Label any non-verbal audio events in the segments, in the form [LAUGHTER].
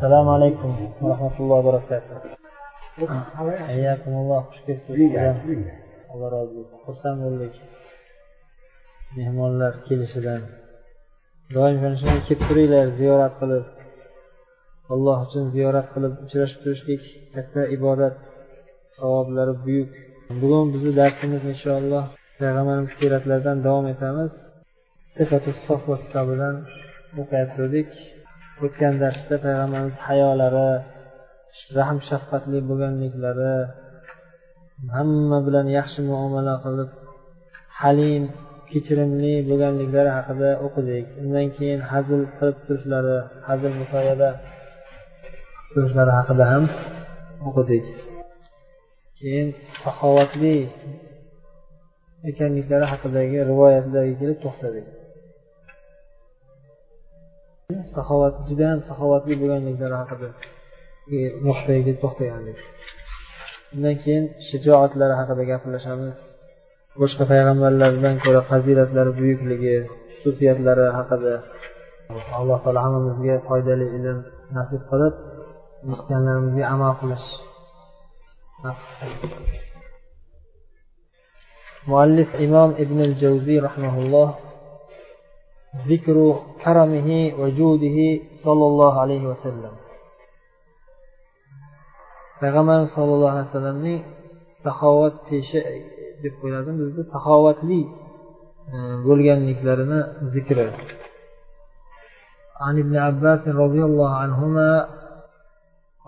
assalomu alaykum va rahmatullohi va barakatuh. Hayyakumulloh xush kelibsiz. Alloh rozi bo'lsin. Xursand bo'ldik mehmonlar kelishidan. Doim mana shunday kelib turinglar ziyorat qilib. Alloh uchun ziyorat qilib uchrashib turishlik katta ibodat. Savoblari buyuk. Bugun bizni darsimiz inshaalloh payg'ambarimiz siyratlaridan davom etamiz. Sifatu sofva kitobidan o'qiyotgandik o'tgan darsda payg'ambarimiz hayolari rahm shafqatli bo'lganliklari hamma bilan yaxshi muomala qilib halim kechirimli bo'lganliklari haqida o'qidik. Undan keyin hazil qilib turishlari hazil musoyada turishlari haqida ham o'qidik. Keyin saxovatli ekanliklari haqidagi rivoyatlarga kelib to'xtadik. Saxovat judayam saxovatli bo'lganliklari haqida e, nuqtaga to'xtagandik. Undan keyin shijoatlari haqida gaplashamiz. Boshqa payg'ambarlardan ko'ra fazilatlari buyukligi xususiyatlari haqida alloh taolo hammamizga foydali ilm nasib qilib eshitganlarimizga amal qilish muallif imom ibn javziy rahmaulloh ذكر كرمه وجوده صلى الله عليه وسلم payg'ambarimiz sollallohu alayhi vasallamning saxovat peshi deb qo'yiladi bizda saxovatli bo'lganliklarini zikri عن ابن عباس رضي الله عنهما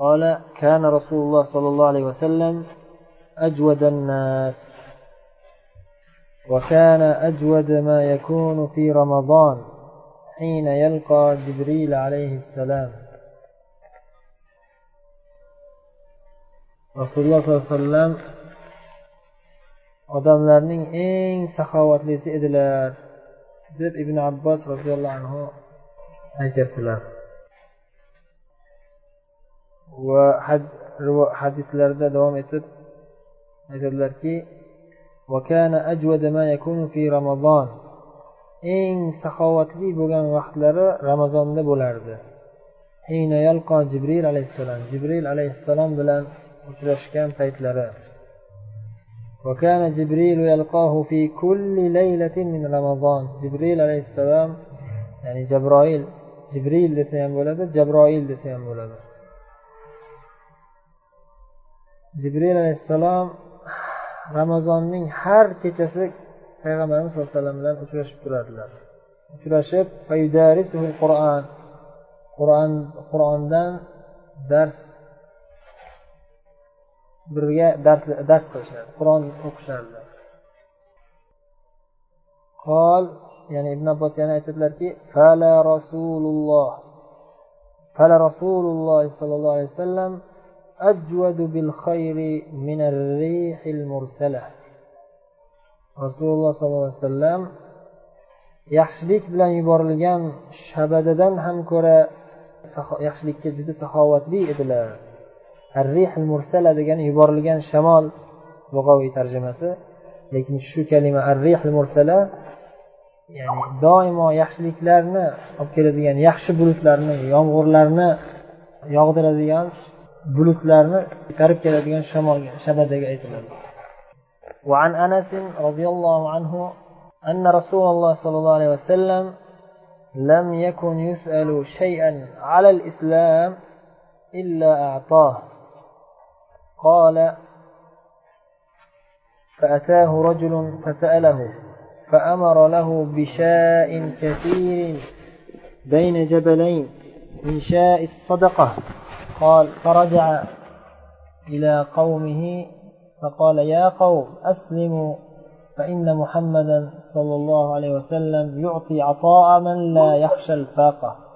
قال كان رسول الله صلى الله عليه وسلم أجود الناس وكان أجود ما يكون في رمضان حين يلقى جبريل عليه السلام rasululloh sollallohu alayhi vasallam odamlarning eng saxovatlisi edilar deb ibn abbos roziyallohu anhu aytyaptilar va hadislarda davom etib aytadilarki eng saxovatli bo'lgan vaqtlari ramazonda bo'lardi jibril alayhissalom jibril alayhissalom bilan uchrashgan paytlari وكان جبريل يلقاه في كل ليلة من رمضان جبريل عليه السلام يعني جبرائيل جبريل desa ham bo'ladi jabroil desa ham bo'ladi jibril alayhissalom ramazonning har kechasi payg'ambarimiz sallallohu alayhi vasallam bilan uchrashib turardilar uchrashib qur'on qur'on qur'ondan dars birga dars qilishadi qur'on o'qishardi. Qol ya'ni ibn abbos yana aytadilarki fala rasululloh. Fala rasululloh sollallohu alayhi vasallam ajvadu bil الريح minar رسول mursala rasululloh الله alayhi vasallam yaxshilik bilan yuborilgan shabadadan ham ko'ra yaxshilikka juda saxovatli edilar. Arrih mursala degani yuborilgan shamol lug'aviy tarjimasi. Lekin shu kalima arrih mursala ya'ni doimo yaxshiliklarni olib keladigan yaxshi bulutlarni yomg'irlarni yog'diradigan bulutlarni ko'tarib keladigan shamolga shabadaga aytiladi. وعن أنس رضي الله عنه أن رسول الله صلى الله عليه وسلم لم يكن يسأل شيئا على الإسلام إلا أعطاه قال فأتاه رجل فسأله فأمر له بشاء كثير بين جبلين من شاء الصدقة قال فرجع إلى قومه فقال يا قوم أسلموا فإن محمدا صلى الله عليه وسلم يعطي عطاء من لا يخشى الفاقة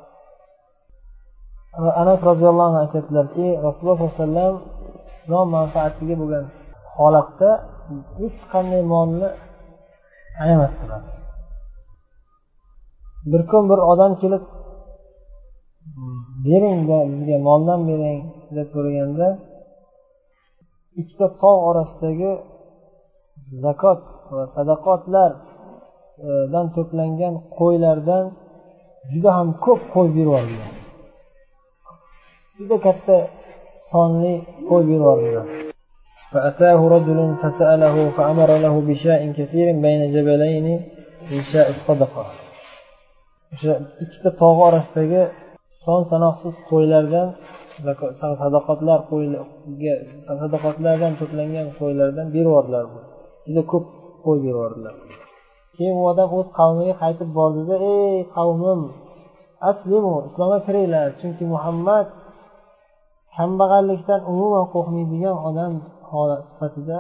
anas roziyallohu anhu aytyaptilarki rasululloh sollallohu alayhi vasallam islom manfaatiga bo'lgan holatda hech qanday molni ayamasdilar bir kun bir odam kelib bering bizga moldan bering deb so'raganda ikkita tog' orasidagi zakot va sadaqotlardan to'plangan qo'ylardan juda ham ko'p qo'y berib yuborgan juda katta sonli qo'yib yubordilar فأتاه رجل فسأله فأمر له بشاء كثير بين جبلين من شاء الصدقة o'sha ikkita tog' orasidagi son sanoqsiz qo'ylardan sadoqatlar sadoqatlardan to'plangan qo'ylardan beryubordilar juda ko'p qo'y beryordilar keyin u odam o'z qavmiga qaytib bordida ey qavmim aslimu islomga kiringlar chunki muhammad kambag'allikdan umuman qo'rqmaydigan odam holat sifatida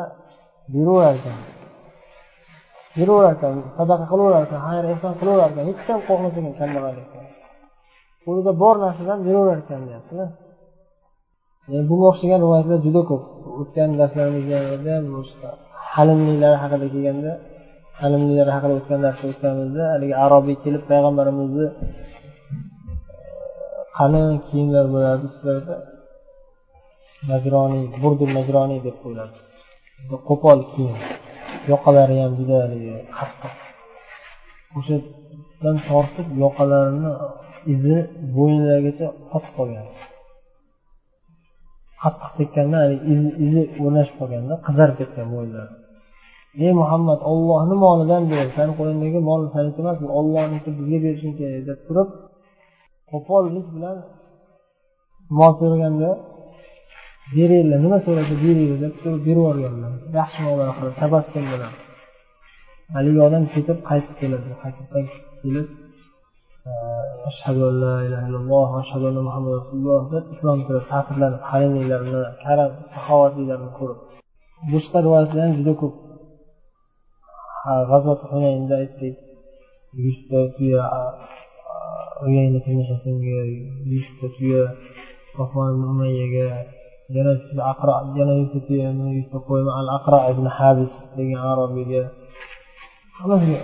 beraverar ekan sadaqa qilaverar xayr ehson qilaverar hech ham qo'rqmas ekan kambag'allikdan. Qo'lida bor narsadan beraverar ekan deyaptida bunga o'xshagan rivoyatlar juda ko'p. O'tgan darslarimizda ham halimliklar halimliklari haqida kelganda halimliklari haqida o'tgan darsda o'tganimizda haligi arobiy kelib payg'ambarimizni e, qalin kiyimlar bo'lardi ustlarida majroniy burdul majroniy deb qo'yiladi. Qo'pol kiyim. Yoqalari ham juda haligi qattiq. O'shadan tortib yoqalarini izi bo'yinlarigacha qotib qolgan. Qattiq tekkandan izi izi o'rnashib qolganda qizarib ketgan bo'yinlari. Ey muhammad ollohni molidan ber sani qo'lingdagi mol saniki emas bu ollohniki bizga berishing kerak deb turib qo'pollik bilan mol so'raganda beringlar nima so'rasa beringlar deb turib berib yuborganlar yaxshi muomala qilib tabassum bilan. Haligi odam ketib qaytib keladi qaytib kelib ashhadu an la ilaha illalloh ashhadu anna muhammad rasululloh deb islom kirib ta'sirlanib halimliklarini karam saxovatlilarini ko'rib boshqa rivoyatlar ham juda ko'p g'azot hunaynda aytdik yuzta tuya uyayna husnga yuzta tuya sofon umayyaga yana aqro yana yuzta tuyami yuzta qo'yma al aqro ibn habis degan arobiyga hammasiga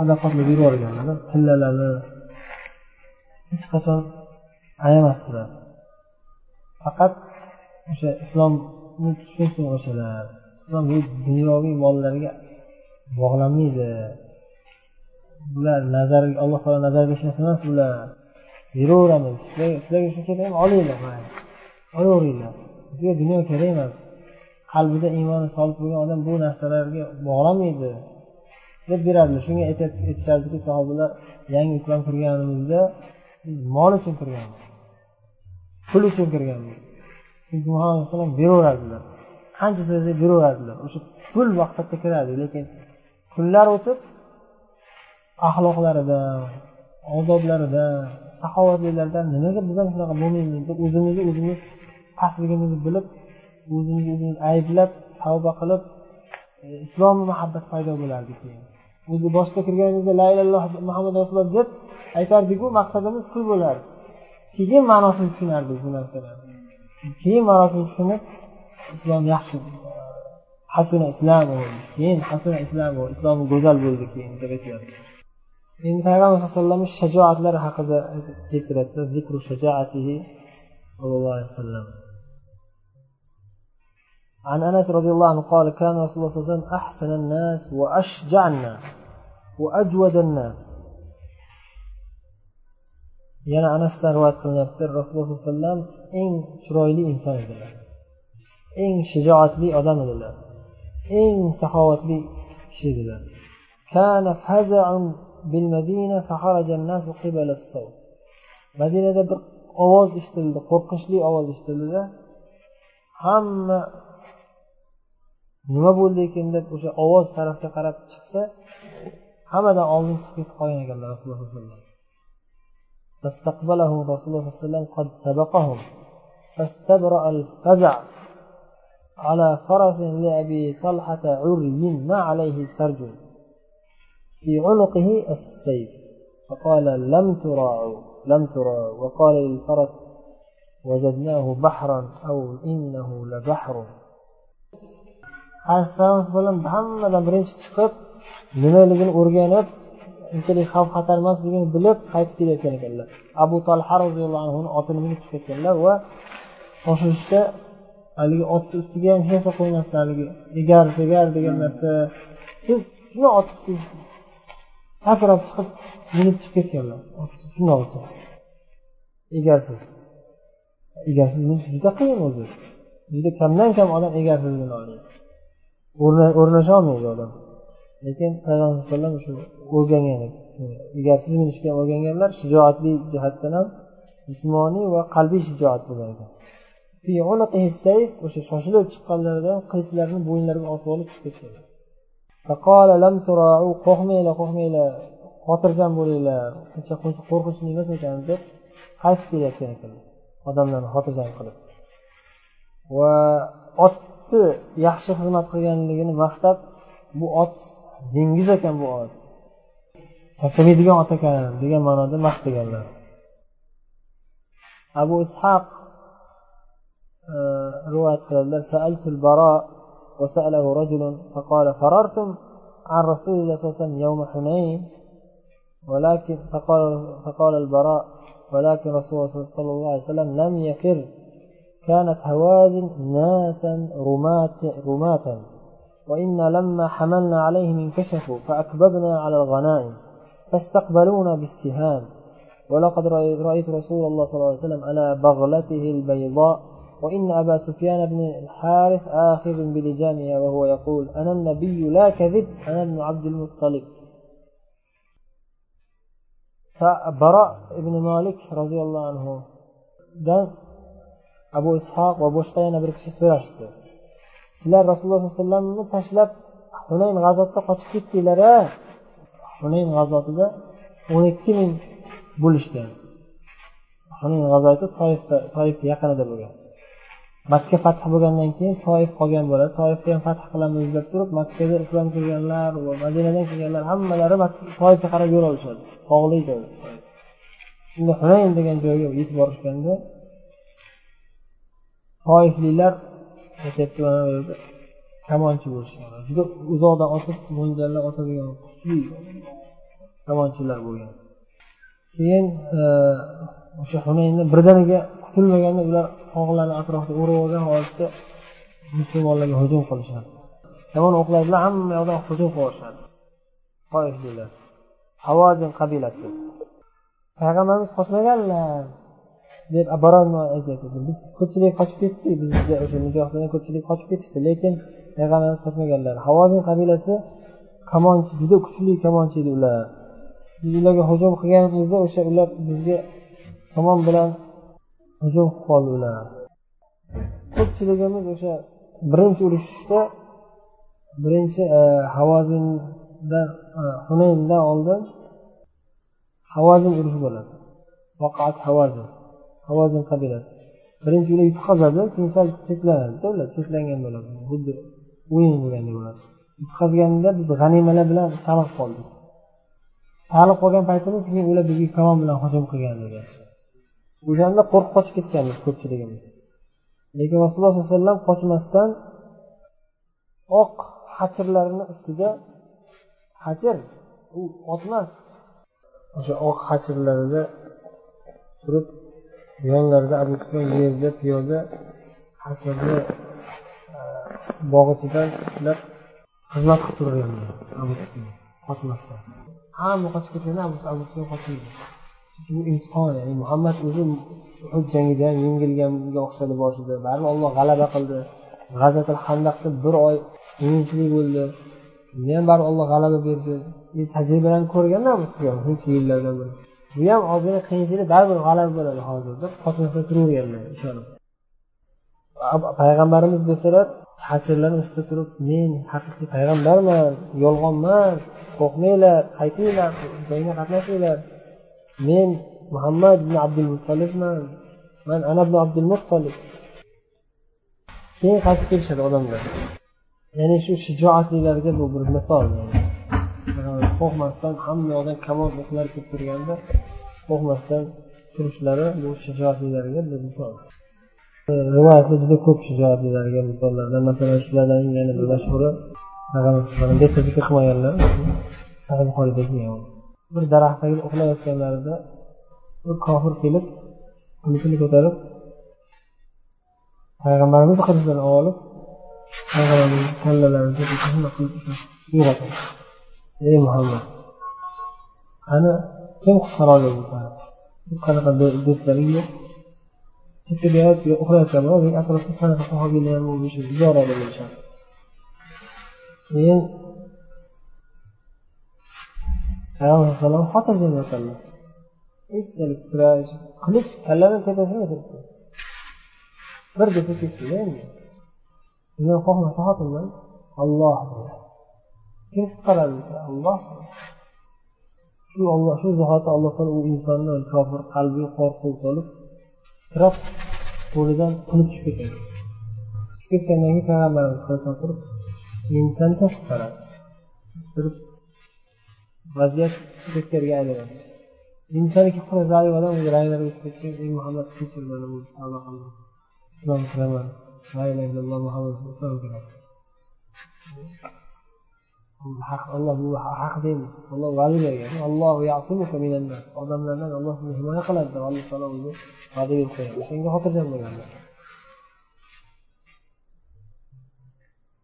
adoqatlab yuborganlar tillalarni hech qachon ayamasdilar faqat o'sha islomni tushunsin o'shalar islom bu dunyoviy mollarga bog'lanmaydi. Bular nazar alloh taolo nazariga hech narsa emas bular beraveramiz sizlarga shu kerakmi olinglar olaveringlar. Bizga dunyo kerak emas. Qalbida iymoni solib bo'lgan odam bu narsalarga bog'lanmaydi deb beradilar shunga aytishardiki sahobalar yangi islom kirganimizda mol uchun kirganmiz pul uchun kirganmiz chunki muhammad alayhisalom beraveradilar qancha so'rasak beraveradilar o'sha pul maqsadda kiradi lekin kunlar o'tib axloqlaridan odoblaridan saxovatlilardan nimaga biz ham shunaqa bo'lmaymiz deb o'zimizni o'zimiz pastligimizni bilib o'zimizni o'zimiz ayblab tavba qilib e, islom muhabbat paydo bo'lardi keyin. O'zi boshqa kirganimizda la ilalloh muhammad rasululloh deb aytardiku maqsadimiz pul bo'lardi keyin ma'nosini tushunardik bu narsalarni keyin ma'nosini tushunib islom yaxshi hasuna islom keyin hasuna islom islom go'zal bo'ldi keyin deb aytyapti endi payg'ambar sallallohu alayhi vasallam shajoatlari haqida keltiradida zikru shajoatihi sallallohu alayhi vasallam عن انس رضي الله عنه قال كان رسول الله صلى الله عليه وسلم احسن الناس واشجع الناس واجود الناس yana anasdan rivoyat qilinyapti rasululloh sallallohu alayhi vasallam eng chiroyli inson edilar. Eng shijoatli odam edilar. Eng saxovatli kishi edilar. Madinada bir ovoz eshitildi qo'rqinchli ovoz eshitildi hamma nima bo'ldi ekan deb o'sha ovoz tarafga qarab chiqsa hammadan oldin chiqib ketib qolgan ekanlar rasululloh sallallohu alayhi vasallam. فاستقبلهم رسول الله صلى الله عليه وسلم قد سبقهم. فاستبرأ الفزع على فرس لأبي طلحة عري ما عليه سرج في عنقه السيف. فقال لم تراعوا لم تراعوا. وقال للفرس وجدناه بحرا أو إنه لبحر. payg'ambar alayhisalom hammadan birinchi chiqib nimaligini o'rganib unchalik xavf xatar emasligini bilib qaytib kelayotgan ekanlar. Abu tolha roziyallohu anhuni otini minib chiqib ketganlar va shoshilishda haligi otni ustiga ham hech narsa qo'ymasdan haligi egar tegar degan narsa. Siz shuni ot sakrab chiqib minib chiqib ketganlar. Shundoqcha egarsiz. Egarsiz minish juda qiyin o'zi. Juda kamdan kam odam egarsiz mina oladi o'rnasha olmaydi odam lekin payg'ambar alayhi vasallam shu o'rgangan egarsiz minishga o'rganganlar shijoatli jihatdan ham jismoniy va qalbiy shijoat bo'lgan ekan o'sha shoshilib chiqqanlarida qilichlarini bo'yinlariga osib olib chiqib ketgan qo'rqmanglar qo'rqmanglar xotirjam bo'linglar uncha qo'rqinchli emas ekan deb qaytib kelayotgan ekanlar odamlarni xotirjam qilib. Va otni yaxshi xizmat qilganligini maqtab bu ot dengiz ekan bu ot charchamaydigan ot ekan degan ma'noda maqtaganlar abu ishoq rivoyat qiladilar وسأله رجل فقال فررتم عن رسول الله صلى الله عليه وسلم يوم حنين ولكن فقال فقال البراء ولكن رسول الله صلى الله عليه وسلم لم يفر كانت هوازن ناسا رمات رماتا وإنا لما حملنا عليهم انكشفوا فأكببنا على الغنائم فاستقبلونا بالسهام. ولقد رأيت رسول الله صلى الله عليه وسلم على بغلته البيضاء. وإن أبا سفيان بن الحارث آخذ بلجامها وهو يقول أنا النبي لا كذب أنا ابن عبد المطلب. براء بن مالك رضي الله عنه. ishoq va boshqa yana bir kishi so'rashdi sizlar rasululloh sollallohu alayhi vasallamni tashlab hunayn g'azotda qochib ketdinglar a hunayn g'azotida o'n ikki ming bo'lishgan. Hunayn g'azoti toifda toif yaqinida bo'lgan. Makka fath bo'lgandan keyin toif qolgan bo'ladi. Toifni ham fath qilamiz deb turib makkada islom kelganlar va madinadan kelganlar hammalari toifga qarab yo'l olishadi. Tog'li shunda hunayn degan joyga yetib borishganda toifliklar aytyapti mana bu kamonchi bo'lishgan juda uzoqdan otib mo'ljallab otadigan kuchli kamonchilar bo'lgan keyin o'sha hunaynda birdaniga kutilmaganda ular tog'larni atrofida o'rab olgan holatda musulmonlarga hujum qilishadi kamon o'qlar bilan hamma yoqdan hujum qilishadi toifliklar qabilasi payg'ambarimiz qochmaganlar deb borolmay aytyapti biz ko'pchilik qochib ketdik biz o'sha mujohidlardan ko'pchilik qochib ketishdi lekin payg'ambarimiz qochmaganlar havozin qabilasi kamonchi juda kuchli kamonchi edi ular. Biz ularga hujum qilganimizda o'sha ular bizga kamon bilan hujum qilib qoldi ular. Ko'pchiligimiz o'sha birinchi urushda birinchi e, havozindan e, hunayndan oldin havozin urushi bo'ladi. Vaqat havozin. Havozin qabilasi. Birinchi ular yutqazadi keyin sal cheklanadi ular cheklangan bo'ladi. Xuddi o'yin bo'lgandek bo'ladi yutqazganda biz g'animalar bilan chalg'ib qoldik. Chalg'ib qolgan paytimiz keyin ular bizga kamon bilan hujum qilgan degan o'shanda qo'rqib qochib ketganmiz ko'pchiligimiz. Lekin rasululloh sollallohu alayhi vasallam qochmasdan oq hachirlarini ustida hachir u otmas. O'sha oq hachirlarida turib yonlarida abu yerda piyoda hachirni e, bog'ichidan ushlab xizmat qilib turganlar abu qochmasdan hamma qochib ketganda abu sufyon qochmaydi. Chunki bu imtihon ya'ni muhammad o'zi uhud jangida ham yengilganga o'xshadi boshida. Baribir olloh g'alaba qildi. G'azatil handaqda bir oy qiyinchilik bo'ldi. Shunda ham baribir olloh g'alaba berdi. Tajribalarni ko'rganda bu shuncha yillardan beri bu ham ozgina qiyinchilik baribir g'alaba bo'ladi hozir deb qochmasdan turaverganlar ishonib. Payg'ambarimiz bo'lsalar hajrlarni ustida turib men haqiqiy payg'ambarman yolg'on emas qo'rqmanglar qaytinglar jangga qatnashinglar. Men muhammad ibn abdul muttolibman man ana ibn abdul muttolib keyin qaytib kelishadi odamlar. Ya'ni shu shijoatlilarga bu bir misol. Qo'rqmasdan hamma yoqdan kamon o'qlar kelib turganda qo'rqmasdan turishlari bu shijoatlilarga bir misol. Rivoyatda juda ko'p shijoatlilarga misollardan masalan shulardan yana bir mashhuri payg'ambar zikr qilmaganlar sahih buxoriyda kelgan bir daraxt tagida uxlayotganlarida bir kofir kelib qilichini ko'tarib payg'ambarimiz qilichdan olib payg'ambarimizni kallalarini uyg'otadi ey muhammad qani kim qutqara oladi hech qanaqa do'stlaring yo'q chekkaga uxlayotganman lekin atrofda sanaqa sahobiylar ham bo'lishadi ziyorada bo'lishadi keyin payg'ambar alayhissalom xotirjam yotarlar kechalik kurash qilich kallani tepasiga turibdi bir desa ketdida endi xohlasa xotinman olloh kim qutqaradi olloh shu olloh shu zahoti alloh taolo u insonni kofir qalbiga qo'rquv solib titrab qo'lidan qulib tushib ketadi. Tushib ketgandan keyin payg'ambarimiz qo'lidan turib meni sancha qutqaradi turib vaziyat teskariga aylanadi. Insoniki qulay zalim odam ranglari o'chib ketgan ey muhammad kechir mani bu islom kiraman la ilaha illalloh muhammad الله حقدين الله غالب الله يعصمك من الناس. وضمن الناس الله سبحانه يقل هذا والله عليه هذه الخير. لكن هو كذب من الناس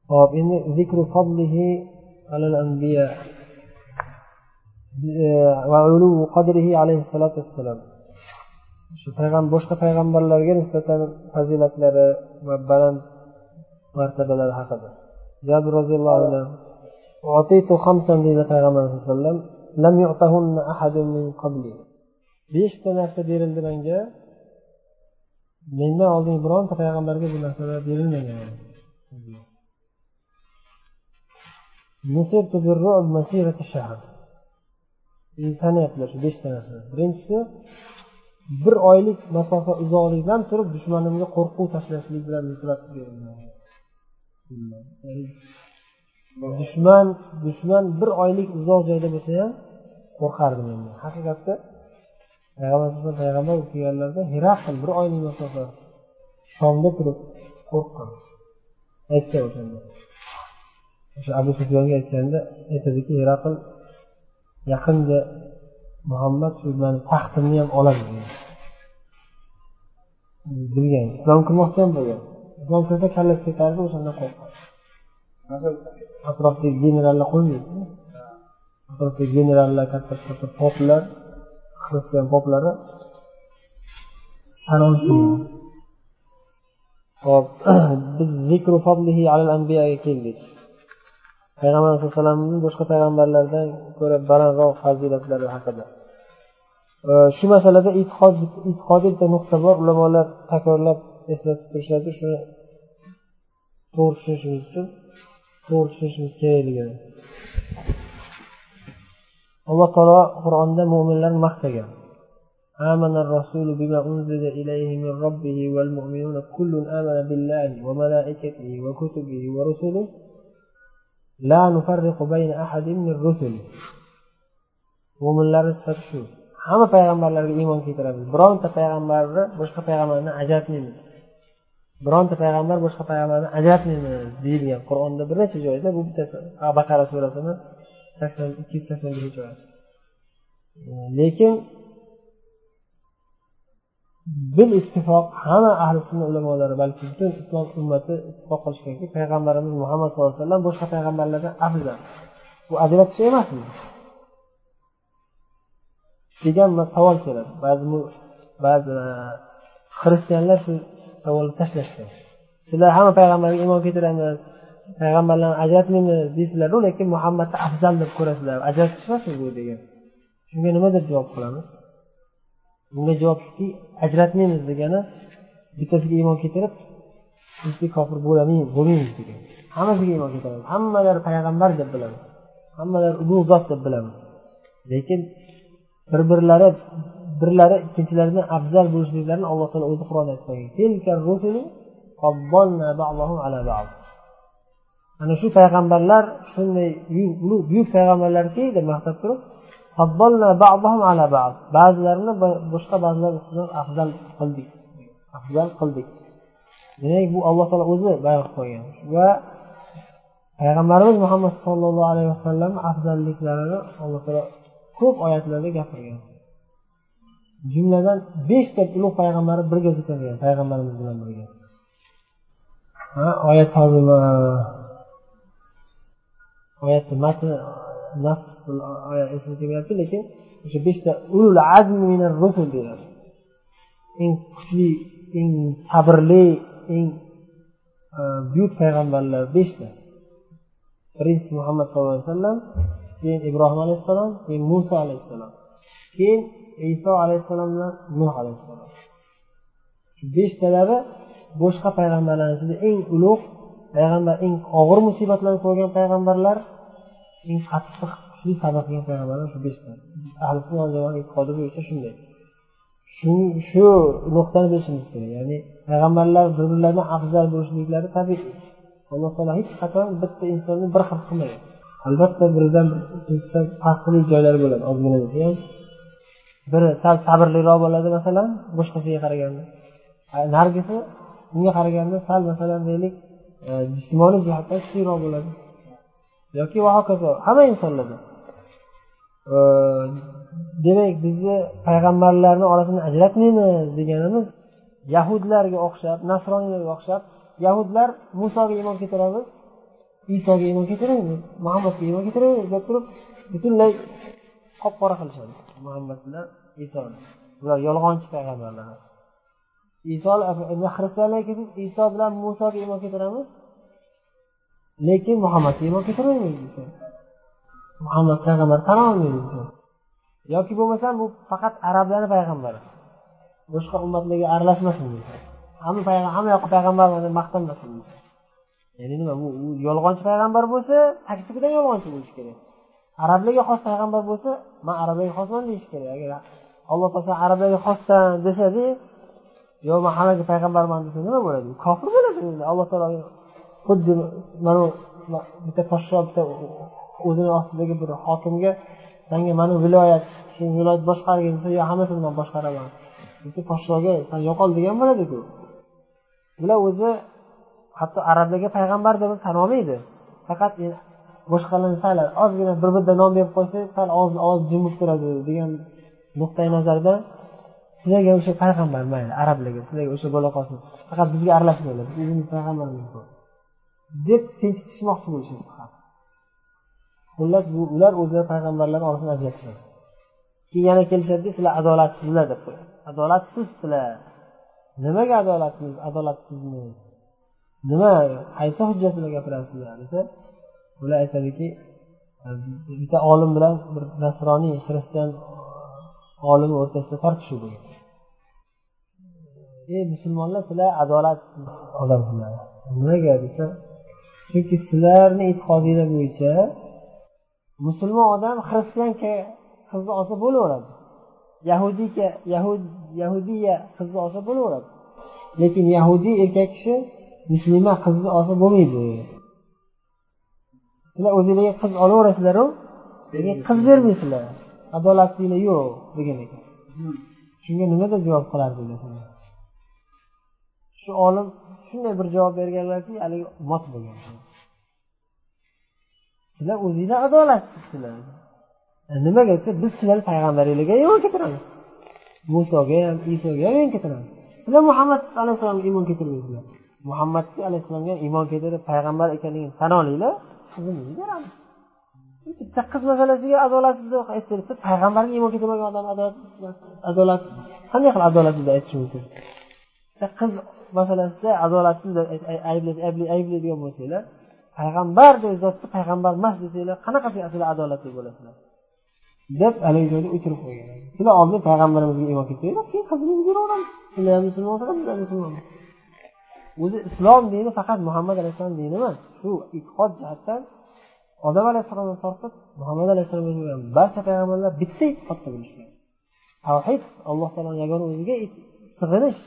طب إن ذكر فضله على الأنبياء آه، وعلو قدره عليه الصلاة والسلام. شو فيغم بوش كفيغم بالله نسبة فزيلة لبلند مرتبة جابر رضي الله عنه. otitu xamsan deydi payg'ambar sallallohu alayhi vasallam beshta تا berildi menga mendan oldingi bironta payg'ambarga bu narsalar berilmagan sanayaptilar shu beshta narsani birinchisi bir oylik masofa uzoqlikdan turib dushmanimga qo'rquv tashlashlik bilan dushman dushman bir oylik uzoq joyda bo'lsa ham qo'rqardi endi haqiqatda payg'ambar alayhisalom payg'ambar bo'lib kelganlarida hiraql bir oylik masofa shomda turib qo'rqqan. Aytgan o'shanda o'sha abu sufyonga aytganda aytadiki hiraql yaqinda muhammad shu mani taxtimni ham oladi bilgan islom kirmoqchi ham bo'lgan. Islom kirsa kallasi ketardi o'shandan qo'rqqan atrofdagi generallar qo'ymaydi. Atrofdagi generallar katta katta poplar xristian poplari tan olishmaydi. Hop [CLEARS THROAT] biz zikru fadlihi alal anbiyaga keldik. Payg'ambar alayhi vasallamni boshqa payg'ambarlardan ko'ra balandroq fazilatlari haqida. Shu masalada e'tiqod e'tiqodiy bitta nuqta bor. Ulamolar takrorlab eslatib turishadi. Shuni to'g'ri tushunishimiz uchun. To'g'ri tushunishimiz kerakligini alloh taolo qur'onda mo'minlarni maqtagan آمن الرسول بما أنزل إليه من ربه والمؤمنون كل آمن بالله وملائكته وكتبه ورسله لا نفرق بين أحد من رسله mo'minlarni sifati shu hamma payg'ambarlarga iymon keltiramiz bironta payg'ambarni boshqa payg'ambarni ajratmaymiz bironta payg'ambar boshqa payg'ambardan ajratmaymiz deyilgan qur'onda bir necha joyda bu bittasi baqara surasini sakson ikki yuz sakson birinchi oyat lekin bil ittifoq hamma ahli sunna ulamolari balki butun islom ummati ittifoq qilishganki payg'ambarimiz muhammad sallallohu alayhi vasallam boshqa payg'ambarlardan afzal. Bu ajratish emasmi? Degan savol keladi. Ba'zi ba'zi e, xristianlar shu savolni tashlashdi. Sizlar hamma payg'ambarga iymon keltiramiz payg'ambarlarni ajratmaymiz deysizlaru lekin muhammadni afzal deb ko'rasizlar. Ajratish emasmi bu degan shunga nima deb javob qilamiz? Bunga javob shuki ajratmaymiz degani bittasiga iymon keltirib ikkinchisiga kofir bo'lmaymiz degan hammasiga iymon keltiramiz. Hammalari payg'ambar deb bilamiz. Hammalari ulug' zot deb bilamiz. Lekin bir birlari birlari ikkinchilaridan afzal bo'lishliklarini alloh taolo o'zi qur'onda aytib qo'ygan. Ana shu payg'ambarlar shunday ulug' buyuk payg'ambarlarki deb maqtab turib ba'zilarini boshqa ba'zilar ustidan afzal qildik. Afzal qildik. Demak bu alloh taolo o'zi bayon qilib qo'ygan. Va payg'ambarimiz muhammad sollallohu alayhi vasallam afzalliklarini alloh taolo ko'p oyatlarda gapirgan. Jumladan beshta ulug' payg'ambari birga zikrilgan payg'ambarimiz bilan birga. Oyat oyatni matni nas oyat esimga kelmayapti lekin o'sha beshta ulul azmi rusul deyiladi. Eng kuchli eng sabrli eng e, buyuk payg'ambarlar beshta. Birinchisi muhammad sallallohu alayhi vasallam keyin ibrohim alayhissalom keyin muso alayhissalom. Keyin iso alayhissalom bilan nuh alayhissalom. Shu beshtalari boshqa payg'ambarlarni ichida eng ulug' payg'ambar eng og'ir musibatlarni ko'rgan payg'ambarlar eng qattiq kuchli sabr qilgan payg'ambarlar shu beshta ahli jamoat e'tiqodi bo'yicha shunday. Shu shu nuqtani bilishimiz kerak. Ya'ni payg'ambarlar bir birlaridan afzal bo'lishliklari tabiiy. Alloh taolo hech qachon bitta insonni bir xil qilmagan albatta biridan farqli joylari bo'ladi ozgina bo'lsa ham biri sal sabrliroq bo'ladi masalan boshqasiga qaraganda. Narigisi unga qaraganda sal masalan deylik e, jismoniy jihatdan kuchliroq bo'ladi. Yoki va hokazo hamma insonlarda. E, demak bizni payg'ambarlarni orasidan ajratmaymiz deganimiz yahudlarga o'xshab nasroniylarga o'xshab yahudlar musoga iymon keltiramiz isoga iymon keltiramiz muhammadga iymon keltiramiz deb turib butunlay qop qora qilishadi. Muhammad bilan isoni bular yolg'onchi payg'ambarlar. Iso xristianlarga kelsak iso bilan musoga iymon keltiramiz. Lekin muhammadga iymon keltirmaymiz muhammad payg'ambar tan olmaymiz yoki bo'lmasam bu faqat arablarni payg'ambari. Boshqa ummatlarga aralashmasin hamma hamma yoqqa payg'ambar maqtanmasin ya'ni nima bu yolg'onchi payg'ambar bo'lsa tag yolg'onchi bo'lishi kerak. Arablarga xos payg'ambar bo'lsa man arablarga xosman deyish kerak. Agar alloh taolo arablarga xossan desada yo man hammaga payg'ambarman desa nima bo'ladi? Kofir bo'ladi alloh taolo xuddi mana bitta podsho bitta o'zini ostidagi bir hokimga sanga mana viloyat shu viloyat boshqargin desa yo hammasini man boshqaraman desa podshoga san yo'qol degan bo'ladiku. Bular o'zi hatto arablarga payg'ambar deb tan olmaydi. Faqat boshqalarni sal ozgina bir birda nom berib qo'ysangiz sal oz og'iz jim bo'lib turadi degan nuqtai nazardan sizlarga o'sha payg'ambar mayli arablarga sizlarga o'sha bo'la qolsin. Faqat bizga aralashmanglar biz o'zimiz payg'ambarmiz deb tinchitishmoqchi bo'lishadi xullas bu ular o'zlari payg'ambarlarni orasini ajratishadi keyin yana kelishadida sizlar adolatsizlar deb qo'yadi. Adolatsizsizlar nimaga adolatsiz adolatsizmiz? Nima qaysi hujjat bilan gapirasizlar desa ular aytadiki bitta olim bilan bir nasroniy xristian e, olimi o'rtasida tortishuv bo'lgan. Ey musulmonlar sizlar adolatsiz odamsizlar nimaga desa chunki sizlarni e'tiqodinglar bo'yicha musulmon odam xristian qizni olsa bo'laveradi. Yahudiyka yahud yahudiya qizni olsa bo'laveradi. Lekin yahudiy erkak kishi muslima qizni olsa bo'lmaydi. Sizlar o'zinglarga qiz olaverasizlaru? Lekin qiz bermaysizlar. Adolatinglar yo'q degan ekan. Shunga nima deb javob qilardinglar shu olim shunday bir javob berganlarki haligi mot bo'lgan. Sizlar o'zinglar adolatsizsizlar. Nimaga desa biz sizlarni payg'ambaringlarga iymon keltiramiz. Musoga ham isoga ham iymon keltiramiz. Sizlar muhammad alayhissalomga iymon keltirmaysizlar. Muhammad alayhissalomga iymon keltirib payg'ambar ekanligini tan olinglar qizimizni beramiz bitta qiz masalasiga adolatsiz deb aytsangiz payg'ambarga iymon keltirmagan odam adolat qanday qilib adolatsiz deb aytish mumkin? Qiz masalasida adolatsiz deb ayblaydigan bo'lsanglar payg'ambardek zotni payg'ambar emas desanglar qanaqa sizlar adolatli bo'lasizlar? Deb haligi joyda o'chirib qo'ygan. Sizlar oldin payg'ambarimizga iymon keltiringlar keyin qizimizni beraveramiz sizlar ham musulmon bo'lsalar musulmonmiz. O'zi islom dini faqat muhammad alayhissalom dini emas. Shu e'tiqod jihatdan odam alayhissalomdan tortib muhammad alayhissalomga bo'lgan barcha payg'ambarlar bitta e'tiqodda bo'lishgan tavhid alloh taoloni yagona o'ziga e-, sig'inish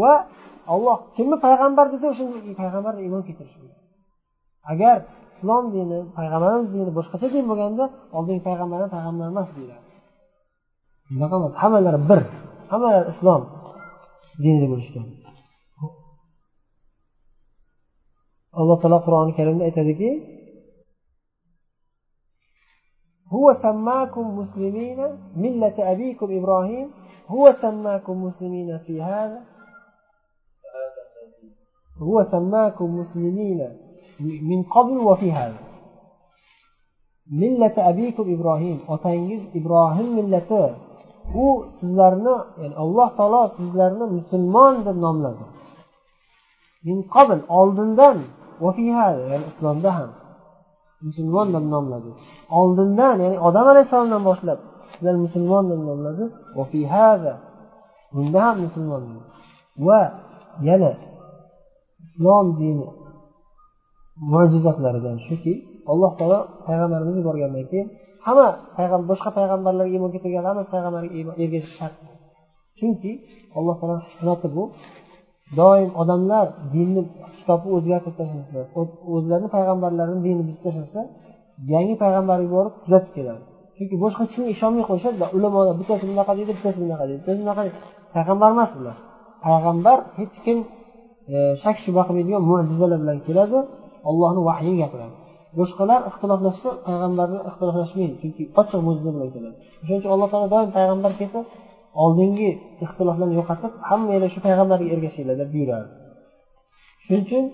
va olloh kimni payg'ambar desa o'sha payg'ambarga iymon keltirish agar islom dini payg'ambarimiz dini boshqacha din bo'lganda oldingi payg'ambarlar payg'ambar emas deyiladi. Unaqa emas hammalari bir hammalari islom dinida bo'lishgan alloh taolo qur'oni karimda aytadiki هو سماكم مسلمين ملة أبيكم إبراهيم هو سماكم مسلمين في هذا هو سماكم مسلمين من قبل وفي هذا ملة أبيكم إبراهيم otangiz ibrohim millati u sizlarni ya'ni alloh taolo sizlarni musulmon deb nomladi min ya'ni islomda ham. Musulmon deb nomladi. Oldindan ya'ni odam alayhissalomdan boshlab sizlar musulmon deb nomladi. Bunda ham musulmon va yana islom dini mo'jizotlaridan shuki alloh taolo payg'ambarimiz yuborgandan keyin hamma payg'ambar boshqa payg'ambarlarga iymon keltirgan hammasi payg'ambarga ergashish shart. Chunki alloh taoloni hikmati bu. Doim odamlar dinni kitobni o'zgartirib tashlasa o'zlarini payg'ambarlarini dinini buzib tashlasa yangi payg'ambar yuborib tuzatib keladi. Chunki boshqa hech kimga ishonmay qo'yishadi ulamolar bittasi bunaqa deydi bittasi bunaqa deydi bittasi bunaqa deydi. Payg'ambar emas ular. Payg'ambar hech kim e, shak shubha qilmaydigan mo'jizalar bilan keladi ollohni vahyin gapiradi. Boshqalar ixtiloflashsa payg'ambarlar ixtiloflashmaydi chunki ochiq mo'jiza bilan keladi. O'shaning uchun alloh taolo doim payg'ambar kelsa oldingi ixtiloflarni yo'qotib hammanglar shu payg'ambarga ergashinglar deb buyuradi. Shuning uchun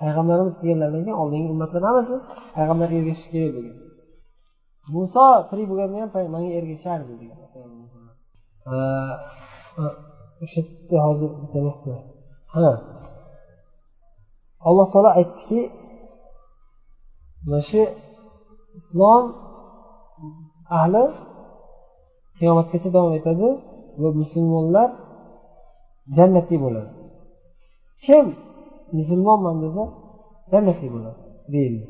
payg'ambarimiz deganlaridan keyin oldingi ummatlar hammasi payg'ambarga ergashishi kerak degan. Muso tirik bo'lganda ham manga ergashardi degan o'sha yerda hozir ha. Alloh taolo aytdiki mana shu islom ahli qiyomatgacha davom etadi va musulmonlar jannatli bo'ladi. Kim musulmonman desa jannatli bo'ladi deyildi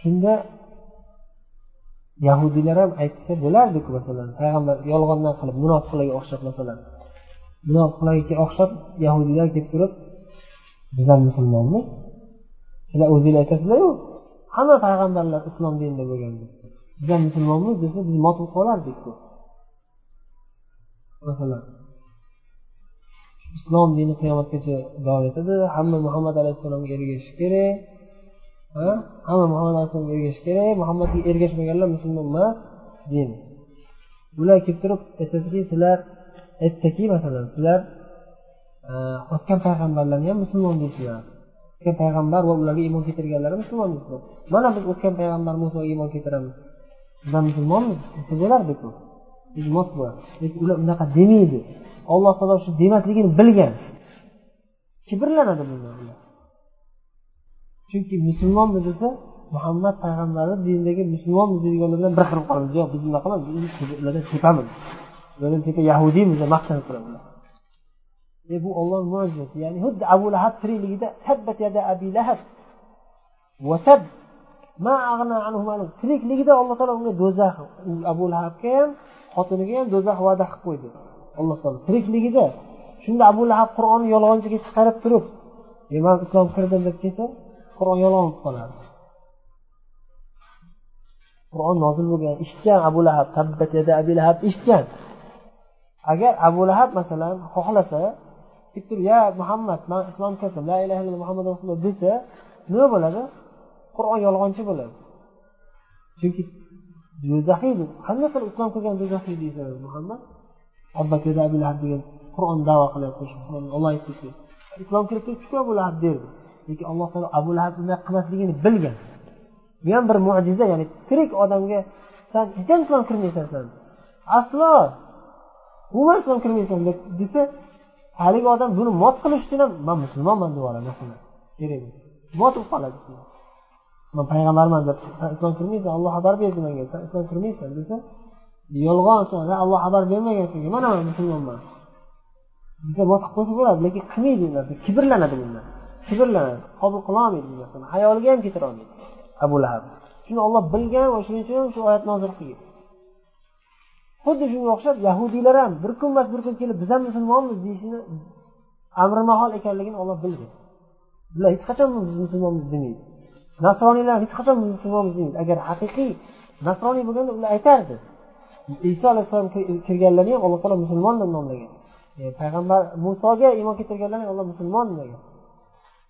shunda yahudiylar ham aytsa bo'lardiku masalan payg'ambar yolg'ondan qilib munofiqlarga o'xshab masalan munofiqlarga o'xshab yahudiylar kelib turib biz ham musulmonmiz. Sizlar o'zinglar aytasizlaru hamma payg'ambarlar islom dinida bo'lgan deb. Ham musulmonmiz desa biz mot bo'lib qolardikku masalan islom dini qiyomatgacha davom etadi. Hamma muhammad alayhissalomga ergashishi kerak. Hamma muhammad alayhissalomga ergashishi kerak. Muhammadga ergashmaganlar musulmon emas deymiz bular kelib turib aytadiki sizlar aytsaki masalan sizlar e, o'tgan payg'ambarlarni ham musulmon deysizlar. O'tgan payg'ambar va ularga iymon keltirganlar musulmon deysizlar. Mana biz o'tgan payg'ambar musoga iymon keltiramiz. Bizlar musulmonmiz desa bo'lardiku lekin ular unaqa demaydi. Alloh taolo shu demasligini bilgan. Kibrlanadi bundan ular. Chunki musulmonmiz desa muhammad payg'ambarni dinidagi musulmonmiz deydiganlar bilan bir xil qolamiz yo'q biz unaqa emas biz ulardan tepamiz. Ulardan tepa yahudiymiz deb maqtanib turadi e bu olloh mo'jizasi ya'ni xuddi abu lahab tirikligida tabbat yada abi lahab va tab tirikligida alloh taolo unga do'zax abu lahabga ham xotiniga ham do'zax va'da qilib qo'ydi. Alloh taolo tirikligida. Shunda abu lahab qur'onni yolg'onchiga chiqarib turib man islom kirdim deb kelsa qur'on yolg'on bo'lib qoladi qur'on nozil bo'lgan eshitgan abu lahab tabbat yada abu lahab eshitgan. Agar abu lahab masalan xohlasa kelib turib ya muhammad man islom kirdim la ilaha illalloh muhammad rasululloh desa nima bo'ladi? Qur'on yolg'onchi bo'ladi. Chunki do'zaxiy qanday qilib islom qilgan do'zaxiy deysiz muhammad? Degan qur'on davo qilyapti olloh aytdiki islom kirib ketibdiku abu lahab derdi. Lekin alloh taolo abu lahab unday qilmasligini bilgan. Bu ham bir mo'jiza ya'ni tirik odamga san hech ham islom kirmaysan san aslo umuman islom kirmaysan deb desa haligi odam buni mot qilish uchun ham man musulmonman deb yuboradi kerak mot bo'lib qoladi. Man payg'ambarman deb san islom kirmaysan olloh xabar berdi menga san islom kirmaysan desa yolg'on alloh xabar bermagan senga mana man musulmonman. Desa botib qo'ysa bo'ladi lekin qilmaydi u narsa kibrlanadi bundan kibrlanadi qabul qilolmaydi bu narsani hayoliga ham keltirolmaydi abu lahab. Shuni olloh bilgan va shuning uchun shu oyat nozil qilgan. Xuddi shunga o'xshab yahudiylar ham bir kun emas bir kun kelib biz ham musulmonmiz deyishini amri mahol ekanligini olloh bilgan bular hech qachon biz musulmonmiz demaydi. Nasroniylar hech qachon musulmonmiz bo'lmaydi agar haqiqiy nasroniy bo'lganda ular aytardi. Iso alayhissalom kirganlarni ham alloh taolo musulmon deb nomlagan. E, payg'ambar musoga iymon keltirganlarni alloh musulmon degan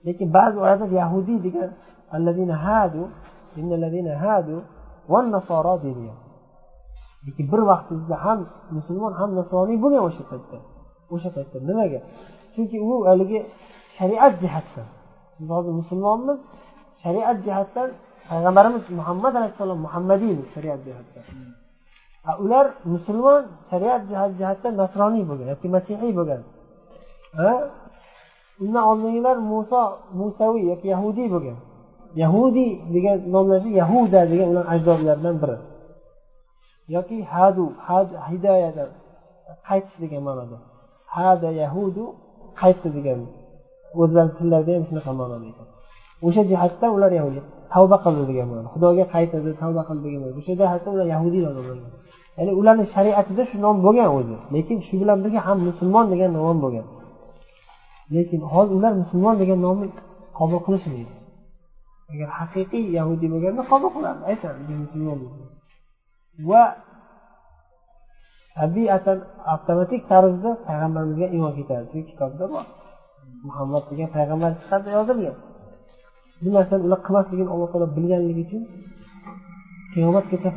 lekin ba'zi oyatlar yahudiy degan allazina hadu innallazina hadu va nasoro degan lekin bir vaqtingizda ham musulmon ham nasroniy bo'lgan o'sha paytda. O'sha paytda nimaga? Chunki u haligi shariat jihatdan. Biz hozir musulmonmiz shariat jihatdan payg'ambarimiz muhammad alayhissalom muhammadiymi shariat jihatdan. Ular musulmon shariat jihatdan nasroniy bo'lgan yoki masihiy bo'lgan. Undan oldingilar muso musaviy yoki yahudiy bo'lgan. Yahudiy degan nomlashi yahuda degan ular ajdodlaridan biri. Yoki hadu hidoyadan qaytish degan ma'noda. Hada yahudu qaytdi degan o'zlarini tillarida ham shunaqa ma'noda ekan. O'sha jihatdan ular yahudiy tavba qildi degan bo'ladi. Xudoga qaytadi tavba qildi degan o'sha jihatdan ular yahudiylar bo'lgan ya'ni ularni shariatida shu nom bo'lgan o'zi. Lekin shu bilan birga ham musulmon degan nom ham bo'lgan. Lekin hozir ular musulmon degan nomni qabul qilishmaydi. Agar haqiqiy yahudiy bo'lganda qabul qiladi. Aytadi musulmon va tabiatan avtomatik tarzda payg'ambarimizga iymon ketadi shu kitobda bor. Muhammad degan payg'ambar chiqadi yozilgan. Bu narsani ular qilmasligini alloh taolo bilganligi uchun qiyomatgacha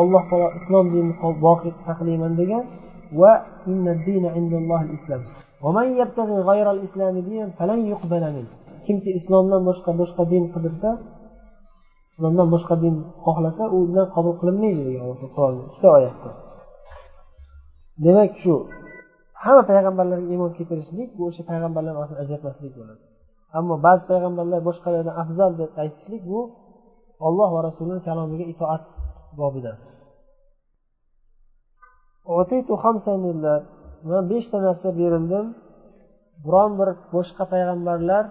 alloh taolo islom dinini boqiy saqlayman degan va kimki islomdan boshqa boshqa din qidirsa islomdan boshqa din xohlasa u undan qabul qilinmaydi degan qur'onni ikkita oyatda. Demak shu hamma payg'ambarlarga iymon keltirishlik bu o'sha payg'ambarlar orasini ajratmaslik bo'ladi. Ammo ba'zi payg'ambarlar boshqalardan afzal deb aytishlik bu olloh va rasulini kalomiga itoat bobidan. Man beshta narsa berildim. Biron bir boshqa payg'ambarlar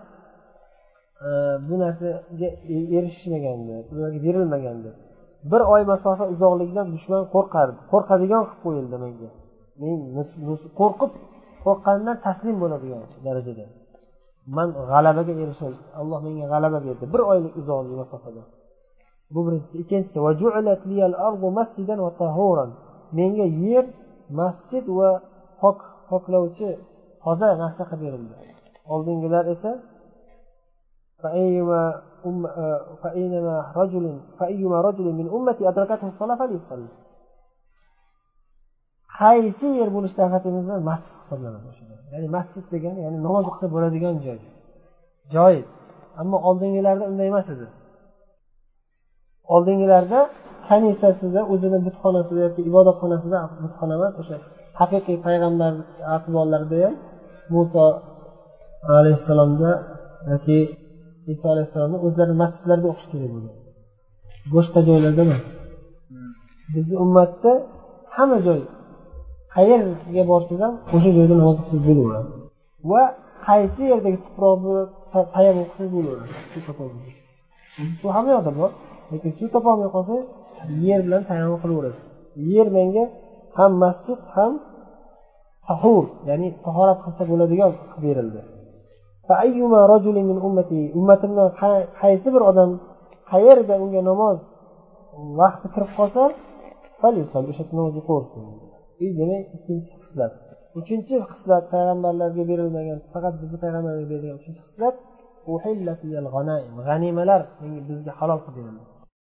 e, bu narsaga erishishmagandi ularga berilmagandi bir oy masofa uzoqlikdan dushman qo'rqardi qo'rqadigan qilib qo'yildi menga. Men qo'rqib qo'rqqanimdan taslim bo'ladigan darajada. man g'alabaga erishay alloh menga g'alaba berdi bir oylik uzoqlik masofada bu birinchisi ikkinchisi menga yer masjid va pok poklovchi toza narsa qilib berildi oldingilar esa فأينما رجل فأيما رجل من أمتي أدركته الصلاة فليصلي qaysi yer bo'lishi tarafitimizda masjid hisoblanadi ya'ni masjid degani ya'ni namoz o'qisa bo'ladigan joy. Joiz. Ammo oldingilarda unday emas edi. Oldingilarda kanisasida o'zini butxonasida yoki ibodatxonasida butxona emas o'sha haqiqiy payg'ambar atbollarida ham muso alayhissalomda yoki iso alayhissalomda o'zlarini masjidlarida o'qish kerak bo'lgan. Boshqa joylarda emas. Bizni ummatda hamma joy qayerga borsangiz ham o'sha joyda namoz o'qisangiz bo'laveradi va qaysi yerdagi tuproqni tayyor qilsangiz bo'laveradi suv hamma yoqda bor lekin suv topolmay qolsangiz yer bilan tayammum qilaverasiz yer menga ham masjid ham tahur ya'ni tahorat qilsa bo'ladigan qilib berildi. Ummatimdan qaysi bir odam qayerda unga namoz vaqti kirib qolsa o'sha namoz o'qiversin demak ikkinchi xislat. Uchinchi xislat payg'ambarlarga berilmagan faqat bizni payg'ambarlarga berilgan uchinchi xislat g'animalar bizga halol qilib berildi